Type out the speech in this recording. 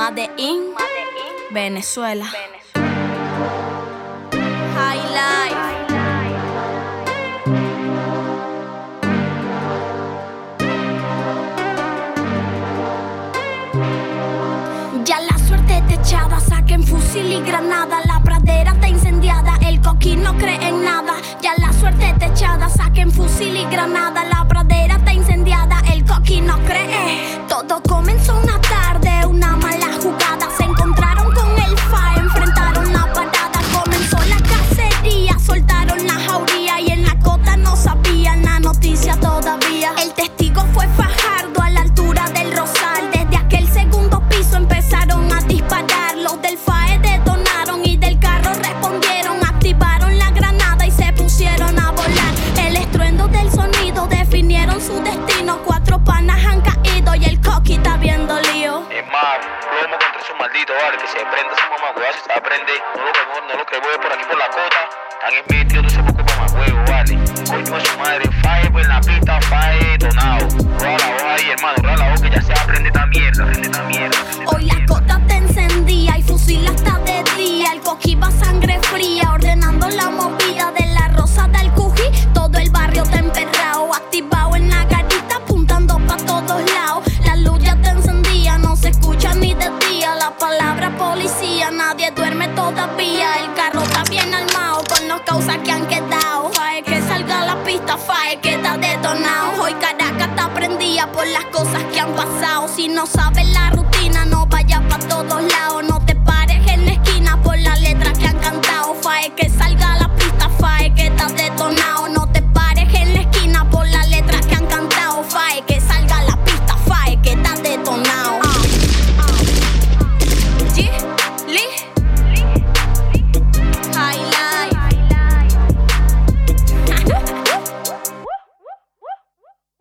Madein, Venezuela. High Life. Ya la suerte te echada, saquen fusil y granada. La pradera está incendiada, el coqui no cree en nada. Ya la suerte te echada, saquen fusil y granada. Contra esos malditos, vale, que se prenda esa mamá si se aprende. No lo que no lo que voy por aquí por la cota. Están metidos ese poco mamá huevo, vale. Coño a su madre, fae pues en la pista, fae donado. Rola la hoja ahí, hermano, rola la hoja que ya se aprende esta mierda, aprende esta mierda. Hoy la cota nadie duerme todavía. El carro está bien armado con los causas que han quedado. Fae que salga a la pista, fae que está detonado. Hoy Caracas está prendida por las cosas que han pasado. Si no sabes la rutina, no vayas pa' todos lados.